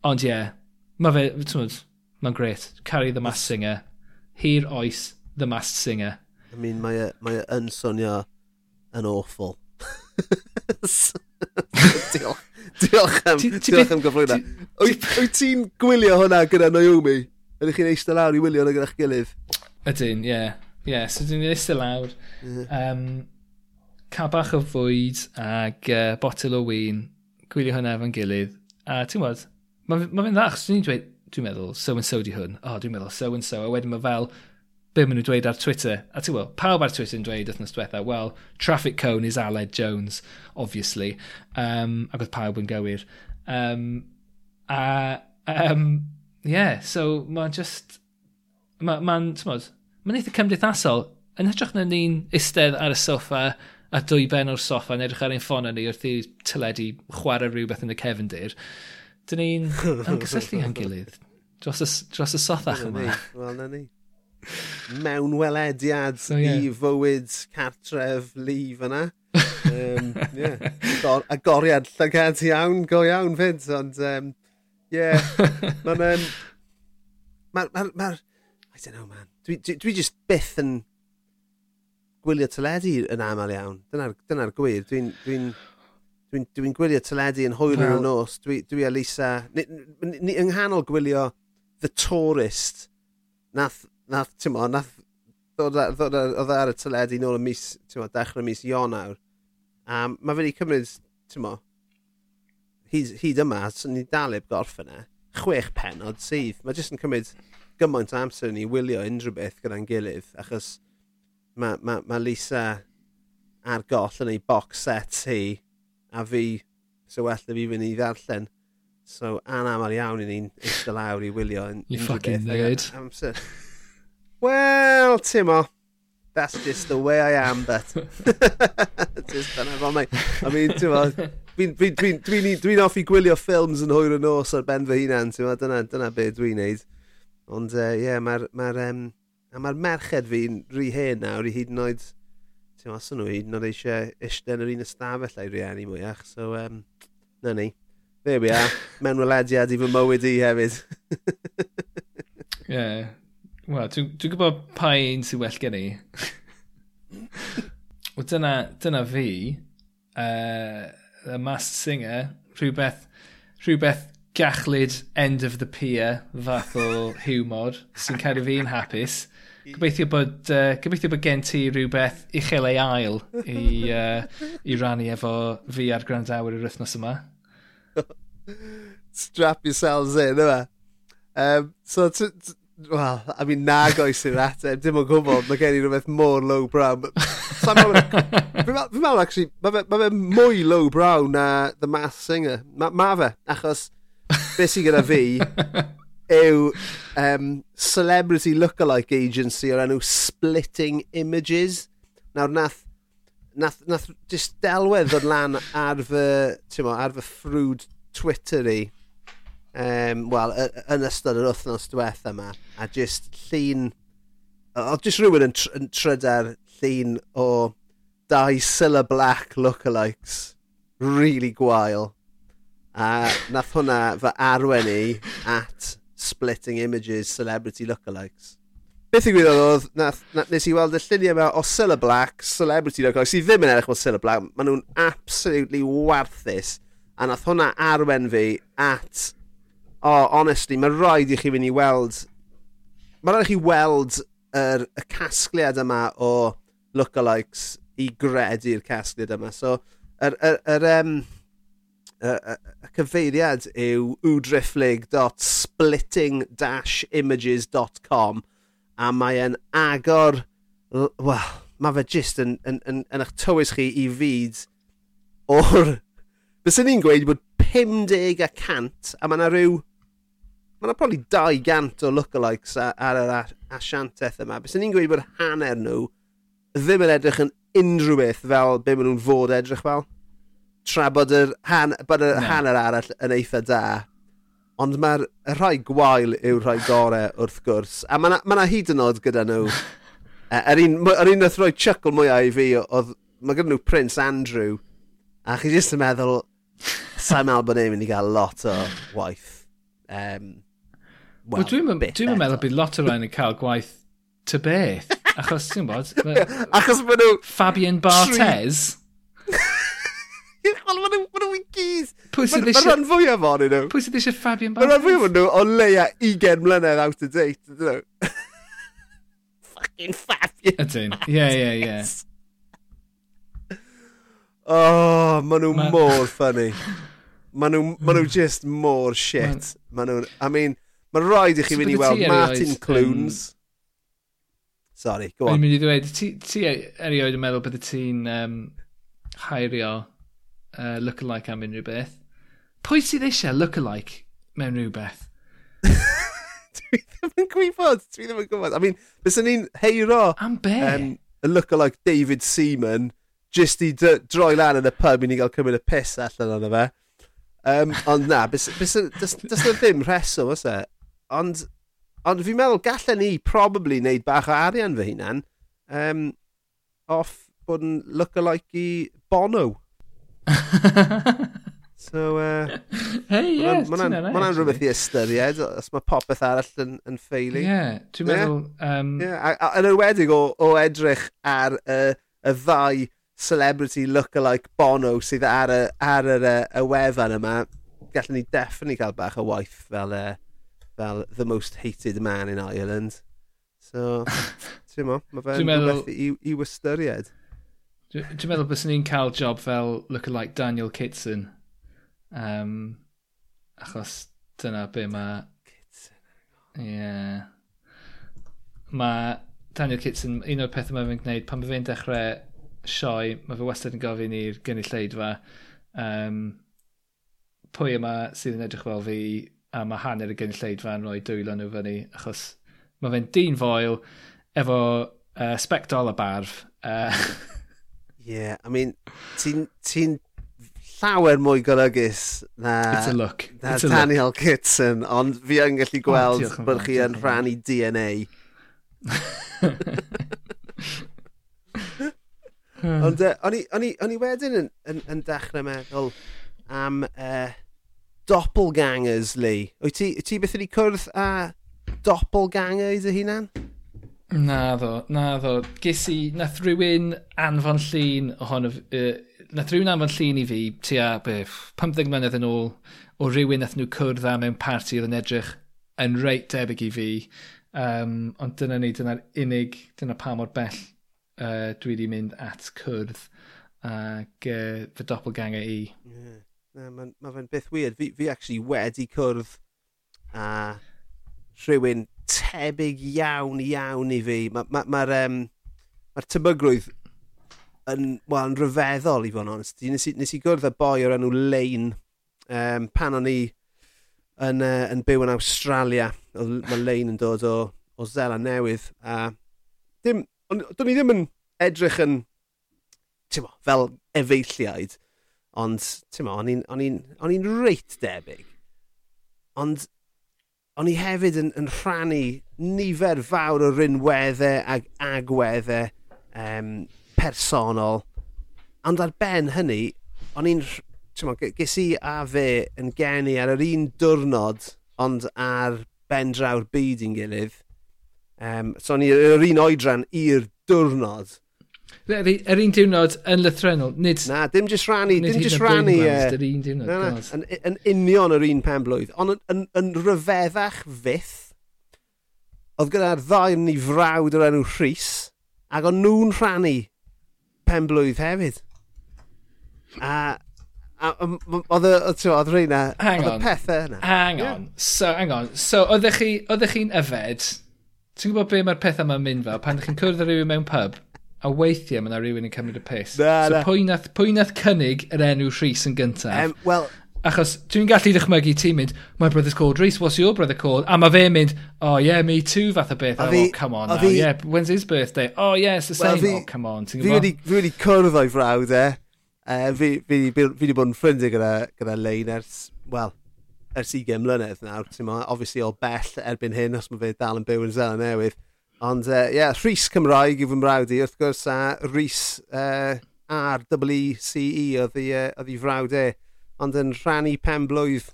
ond ie, yeah, mae fe, ti'n gwybod, mae'n gret. Carry the Masked Singer, hir oes, the Masked Singer.
I mean, mae, e, mae e yn swnio yn awful. [laughs] diolch. Diolch am, diolch am gyflwyno. Wyt ti'n gwylio hwnna gyda Naomi? Ydych chi'n eistedd lawr i wylio hwnna gyda'ch gilydd?
Ydyn, ie. Yeah. Ie, yeah, so dwi'n eistedd lawr. Um, cael bach o fwyd ag uh, botel o wyn, gwylio hwnna efo'n gilydd. A ti'n gwybod, mae'n ma, ma dda, chos dwi'n dweud, dwi'n meddwl, so and so di hwn. O, oh, dwi'n meddwl, so and so. A wedyn mae fel, be maen nhw'n dweud ar Twitter. A ti'n gweld, pawb ar Twitter yn dweud wythnos diwetha, well, traffic cone is Aled Jones, obviously. Um, ac oedd pawb yn gywir. Um, a, um, yeah, so mae'n just... Mae'n, ma, ma mae'n eitha cymdeithasol. Yn hytrach na ni'n istedd ar y soffa a dwy ben o'r soffa yn edrych ar ein ffon ni wrth i tyledu chwarae rhywbeth yn y cefndir, dyn ni'n [laughs] ymgysylltu â'n gilydd dros y, dros y sothach yma.
Wel, na ni mewn welediad so, yeah. i fywyd cartref lif yna. [laughs] um, yeah. Gor agoriad llygad iawn, go iawn fyd, ond um, yeah, mae'n... Um, ma, ma, ma, I don't know, man. Dwi, dwi, dwi just byth yn gwylio teledu yn aml iawn. Dyna'r dyna, gwir. Dwi'n dwi n, dwi, dwi gwylio teledu yn hwyr well. yn y nos. Dwi, dwi a Lisa... Ni, ni, ni, yng nghanol gwylio The Tourist, nath nath, ti'n mo, nath, ddod oedd e ar y teledu nôl y mis, ti'n mo, dechrau mis Ionawr. A um, mae fe wedi cymryd, ti'n mo, hyd, hyd yma, sy'n ni dal eb gorffen e, chwech penod sydd. Mae jyst yn cymryd gymaint o amser ni wylio unrhyw beth gyda'n gilydd, achos mae ma, ma Lisa ar goll yn ei box set hi, a fi, so well fi fynd i ddarllen. So anamal iawn i ni'n eistedd lawr i wylio yn
unrhyw beth. You fucking nerd.
Amser. Wel, Timo, that's just the way I am, but... [laughs] [laughs] just dyna fo, mai. I mean, Timo, dwi'n dwi, dwi, dwi, dwi, dwi offi gwylio ffilms yn hwyr y nos ar ben fy hunan, Timo, dyna, dyna beth dwi'n neud. Ond, ie, uh, yeah, mae'r... Ma um, ma merched fi'n rhy hen nawr i hyd yn oed... Ti'n os nhw hyd yn oed eisiau eistedd yn yr un ystafell a'i rieni mwyach, so, um, na ni. There we are. [laughs] Menwelediad i fy mywyd i hefyd.
Ie, yeah, Wel, dwi'n dwi gwybod pa un sy'n well gen i. [laughs] Wel, dyna, dyna fi, uh, y Masked Singer, rhywbeth, rhywbeth gachlyd end of the pier fath o hiwmor sy'n cael ei fi'n hapus. [laughs] Gobeithio bod, uh, gobeithio bod gen ti rhywbeth uchel ei ail i, uh, i rannu efo fi a'r gwrandawyr yr wythnos yma. [laughs]
Strap yourselves in, yma. Um, so, Wel, I mean, nag oes i'r ateb, eh, dim o'n gwybod, mae gen i rhywbeth mor low brow. Fi'n meddwl, actually, mae fe, ma fe mwy low brow na The Math Singer. Mae ma fe, achos beth sy'n gyda fi yw um, celebrity lookalike agency o'r enw Splitting Images. Nawr, nath, nath, nath just delwedd ddod lan ar fy, ar fy ffrwd Twitter i um, wel, yn ystod yr wythnos diwetha yma, a just llun, oedd just rhywun yn, tr yn trydar llun o dau Silla Black lookalikes, really gwael. A nath hwnna fy arwen i at splitting images celebrity lookalikes. Beth i gwybod oedd, nath, nath, nes i weld y lluniau yma o Silla Black, celebrity lookalikes, sydd ddim yn edrych fel Silla Black, maen nhw'n absolutely warthus. A nath hwnna arwen fi at oh, honestly, mae rhaid i chi fynd i weld... Mae rhaid i chi weld yr, y casgliad yma o lookalikes i gredu'r casgliad yma. So, yr, yr, yr, um, y cyfeiriad yw wdrifflig.splitting-images.com a mae e'n agor, wel, mae fe jyst yn, yn, yn, yn eich tywys chi i fyd o'r... Bys ni'n gweud bod 50 a cant, a mae yna rhyw mae yna probably 200 o lookalikes ar yr asianteth yma. Bys ni'n gweud bod hanner nhw ddim yn edrych yn unrhyw beth fel be maen nhw'n fod edrych fel. Tra bod yr, han, bod yr no. hanner arall yn eitha da. Ond mae'r rhai gwael yw'r rhai gorau wrth gwrs. A mae yna ma hyd yn oed gyda nhw. [laughs] Yr un, yr un nath roi chycl mwyaf i fi, oedd, mae gyda nhw Prince Andrew. A chi jyst yn meddwl, sa'n meddwl bod ni'n mynd i gael lot o waith. Um,
Well, well dwi'n dwi meddwl bod lot o rhain yn cael gwaith ty beth. [laughs] Achos, ti'n bod... [laughs]
Achos maen nhw...
Fabian Bartez.
Wel, maen nhw i gys. Pwy sydd eisiau... Mae rhan fwyaf o'n nhw.
Pwy sydd eisiau Fabian Barthez?
Mae rhan fwyaf o'n nhw o leia 20 mlynedd out of date. Dyn nhw. [laughs] Fucking Fabian
Ydyn. Ie, ie, ie.
Oh, maen nhw
ma...
mor ffynnu. Maen nhw, ma nhw just mor shit. Maen nhw, I mean... Mae rhaid i chi
so
mynd i weld Martin Clunes. Sorry, go
on.
O'n
mynd i ddweud, ti, ti e- erioed yn meddwl bydde ti'n um, hairio uh, look-alike am unrhyw beth. Pwy sydd eisiau look-alike mewn rhywbeth? [laughs]
dwi ddim yn gwybod, dwi ddim yn gwybod. I mean, bys ni'n heiro...
Am be?
Um, y look-alike David Seaman, just i droi lan yn y pub i ni gael cymryd y piss allan o'n fe. Um, ond na, bys, bys, does, does na ddim rheswm, oes e? Ond, ond fi'n meddwl gallen ni probably wneud bach o arian fy hunan um, off bod yn look-alike i Bono. [laughs] so, uh,
hey, yeah,
mae'n ma rhywbeth i ystyried os mae popeth arall yn, yn ffeili.
Ie, yeah,
dwi'n
meddwl... Um...
Yeah, a, a, yn ywedig o, o edrych ar y, y ddau celebrity look-alike Bono sydd ar y, ar yr, y, y wefan yma, gallwn ni definitely cael bach o waith fel uh, fel the most hated man in Ireland. So, [laughs] ti'n mo, mae fe'n
meddwl...
i, i wystyried.
Dwi'n meddwl bys ni'n cael job fel look-alike Daniel Kitson. Um, achos dyna be mae... Kitson. Ie. Yeah. Mae Daniel Kitson, un o'r pethau mae fe'n gwneud, pan mae fe'n dechrau sioe, mae fe wastad yn gofyn i'r gynulleidfa um, pwy yma sydd yn edrych fel fi, a mae hanner y gynulleidfa'n rhoi dwylo nhw fyny, achos mae fe'n dyn foel efo uh, spectol a barf. Uh... [laughs]
yeah, I mean, ti'n ti llawer mwy golygus na,
It's a look.
na
It's a
Daniel look. Kitson, ond fi yn gallu gweld
oh,
bod chi yn rhannu DNA. [laughs] ond uh, o'n, i, o'n, i, o'n i wedyn yn, yn, yn dechrau meddwl am uh, doppelgangers, Lee. Wyt ti, ti beth wedi cwrdd a doppelgangers y hunan?
Na ddo, na ddo. Ges i, nath rhywun anfon llun ohono, uh, nath rhywun anfon llun i fi tua be, 15 mlynedd yn ôl o rhywun nath nhw cwrdd â mewn parti oedd yn edrych yn reit debyg i fi. Um, ond dyna ni, dyna'r unig, dyna pa mor bell uh, dwi wedi mynd at cwrdd ac uh, fy doppelganger i.
Yeah na, mae ma fe'n beth weird. Fi, fi actually wedi cwrdd a rhywun tebyg iawn, iawn i fi. Mae'r ma, ma, ma um, ma tebygrwydd yn, well, yn ryfeddol i fod yn onest. Nes i, nes i gwrdd y boi o'r enw Lein um, pan o'n i yn, uh, yn byw yn Australia. Mae Lein yn dod o, o Zela Newydd. A dim, on, do'n i ddim yn edrych yn, ti'n fel efeilliaid Ond, ti'n mo, o'n i'n reit debyg. Ond, o'n i hefyd yn, yn rhannu nifer fawr o rinweddau ag agweddau um, personol. Ond ar ben hynny, o'n i'n... Ges i a fe yn geni ar yr un diwrnod, ond ar bendraw'r byd i'n gilydd. Um, so o'n i'r un oedran i'r diwrnod.
Yr er un diwrnod yn lythrenol, nid...
Na, dim jyst rannu, dim jyst rannu.
Yr un diwrnod,
na, na, yn, yn union yr un pen blwydd, ond yn, yn, yn ryfeddach fyth, oedd gyda'r ddau ni frawd o'r enw Rhys, ac o'n nhw'n rhannu pen blwydd hefyd. A a oedd y, oedd rheina, oedd y pethau yna.
Hang on, so, hang on. So, oeddech chi'n yfed, ti'n gwybod be mae'r pethau yma'n mynd fel, pan ydych chi'n cwrdd â rhywun mewn pub, a weithiau mae yna rhywun yn cymryd y piss.
Na,
so
na.
Pwy, nath, pwy nath cynnig yr enw Rhys yn gyntaf?
Um, Wel...
Achos dwi'n gallu ddychmygu ti'n mynd, my brother's called Rhys, what's your brother called? A mae fe'n mynd, oh yeah, me too fath o beth. Oh,
well,
come on now,
fi,
yeah, when's his birthday? Oh yeah, it's the
well,
same,
fi,
oh come on.
Fi wedi, fi wedi cwrdd o'i frawd e. Uh, fi wedi bod yn ffrindiau gyda, gyda Lein ers, wel, ers 20 mlynedd nawr. Obviously o bell erbyn hyn os mae fe dal yn byw yn Zela Newydd. Ond, ie, uh, yeah, Rhys Cymraeg yw fy mrawd i, wrth gwrs, a Rhys uh, RWCE oedd i, uh, oedd i frawd e, ond yn rhannu pen blwydd.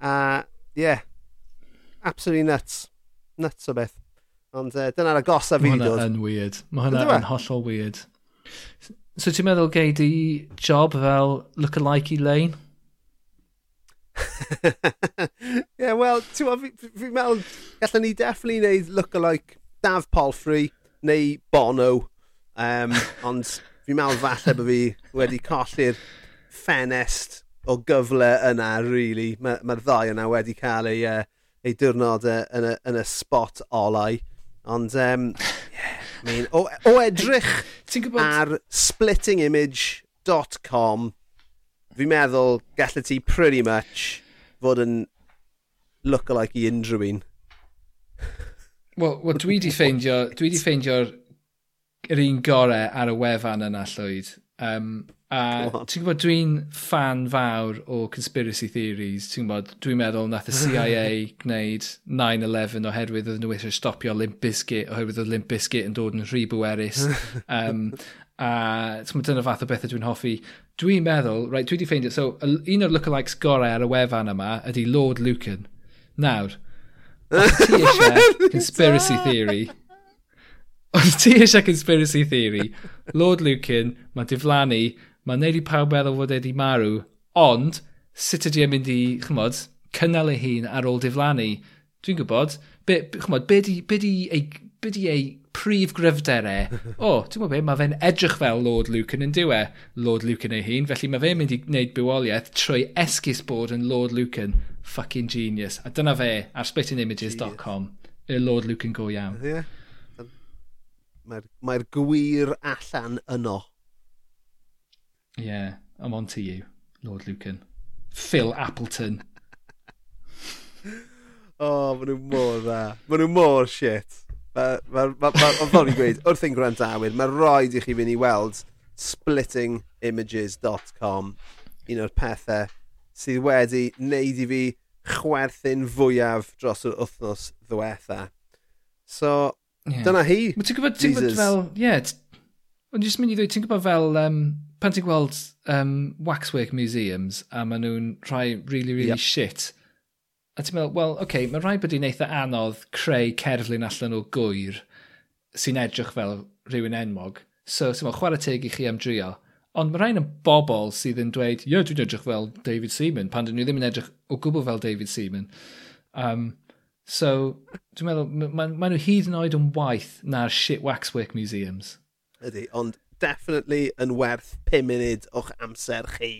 A, ie, yeah, absolutely nuts. Nuts o beth. Ond uh, dyna'r agosa fi wedi dod.
Mae hwnna yn weird. Mae hwnna yn hollol weird. So ti'n meddwl gei di job fel look-alike Elaine? [laughs] Ie,
yeah, wel, ti'n meddwl, fi'n meddwl, gallwn ni definitely wneud look-alike Daf Palfrey neu Bono. Um, [laughs] ond fi'n meddwl falle bod fi wedi colli'r ffenest o gyfle yna, really. Mae'r ma, ddau yna wedi cael ei, uh, ei diwrnodau yn y, yn y spot olau. Ond, um, yeah, I mean, o, o edrych gwybod... ar splittingimage.com, fi'n meddwl gallu ti pretty much fod yn look-alike i unrhyw un. [laughs]
Wel, well, dwi di ffeindio, dwi di ffeindio'r yr un gorau ar y wefan yna llwyd. Um, a ti'n gwybod, dwi'n fan fawr o conspiracy theories. Ti'n gwybod, dwi'n meddwl nath y CIA gwneud 9-11 oherwydd oedd nhw eisiau stopio Limp Bizkit, oherwydd oedd Limp Bizkit yn dod yn rhy bwerus. [laughs] Um, a ti'n dyna fath o bethau dwi'n hoffi. Dwi'n meddwl, right, dwi wedi ffeindio, so un o'r lookalikes gorau ar y wefan yma ydy Lord Lucan. Nawr, ti eisiau conspiracy theory... Os ti eisiau conspiracy theory, Lord Lucan, mae diflannu, mae'n neud i pawb meddwl fod wedi marw, ond sut ydy e'n mynd i, chymod, cynnal ei hun ar ôl diflannu? Dwi'n gwybod, be, chymod, be di, be di ei, be di ei prif gryfderau, o, oh, ti'n gwybod be, mae fe'n edrych fel Lord Lucan yn diwe, Lord Lucan ei hun, felly mae fe'n mynd i wneud bywoliaeth trwy esgus bod yn Lord Lucan, fucking genius. A dyna fe ar splittingimages.com, y Lord Lucan go iawn.
Yeah. Mae'r mae gwir allan yno.
Ie, yeah, I'm on to you, Lord Lucan. Phil Appleton. [laughs]
oh, maen nhw mor dda. Maen nhw mor shit. Ond fel fi'n gweud, wrth ein gwrandawyr, mae rhaid i chi fynd i weld splittingimages.com, un o'r pethau sydd wedi wneud i fi chwerthin fwyaf dros yr wythnos ddiwetha. So, yeah. dyna hi.
Ti'n gwybod, ti'n gwybod fel, ie, yeah, ond jyst mynd i ddweud, ti'n gwybod fel, um, pan ti'n gweld um, waxwork museums a maen nhw'n rhai really, really yep. shit A ti'n meddwl, wel, oce, okay, mae rhaid bod i'n eitha anodd creu cerflun allan o gwyr sy'n edrych fel rhywun enmog. So, ti'n meddwl, chwarae teg i chi am drio. Ond mae rhain yn bobl sydd yn dweud, ie, dwi'n edrych fel David Seaman, pan dyn nhw ddim yn edrych o gwbl fel David Seaman. Um, so, dwi'n meddwl, maen ma nhw hyd yn oed yn waith na'r shit waxwork museums.
Ydy, ond definitely yn werth 5 munud o'ch amser chi.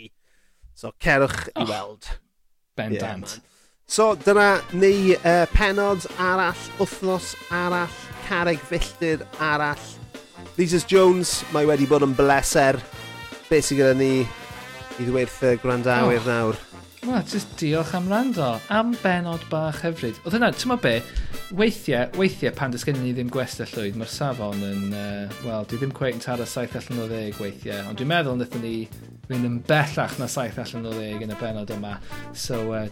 So, cerwch oh, i weld.
Ben yeah, dant. Man.
So dyna ni uh, penod arall, wythnos arall, carreg filltir arall. Lises Jones, mae wedi bod yn bleser. Be sy'n gyda ni i ddweud y gwrandawyr oh. nawr?
Wel, just diolch am rando. Am benod bach hyfryd. Oedd hynna, ti'n be, weithiau, weithiau pan does gen i ni ddim gwestiau llwyd, mae'r safon yn, uh, wel, dwi ddim cweith yn taro saith allan o ddeg weithiau, ond dwi'n meddwl wnaethon ni fynd yn bellach na saith allan o ddeg yn y benod yma. So, uh,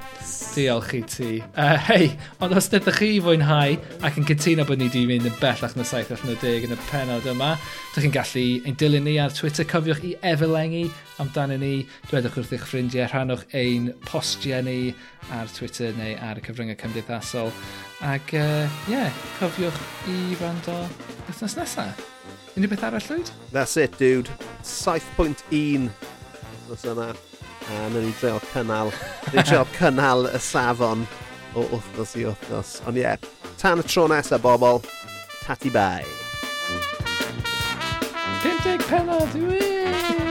diolch i ti. Uh, Hei, ond os ydych chi fwynhau ac yn cytuno bod ni wedi mynd yn bellach na saith allan o ddeg yn y penod yma, ydych chi'n gallu ein dilyn ni ar Twitter, cofiwch i efelengu amdano ni, dwedwch wrth eich ffrindiau, rhanwch ein postiau ni ar Twitter neu ar y cyfryngau cymdeithasol. Ac ie, uh, yeah, cofiwch i rando wythnos nesaf. Unrhyw beth arall, Llywyd?
That's it, dude. 7.1 wythnos yma. A wnawn ni dreol cynnal, [laughs] ni dreol cynnal y safon o wythnos i wythnos. Ond ie, yeah, tan y tro nesaf, bobl. Tati bai.
50 penod, dwi'n!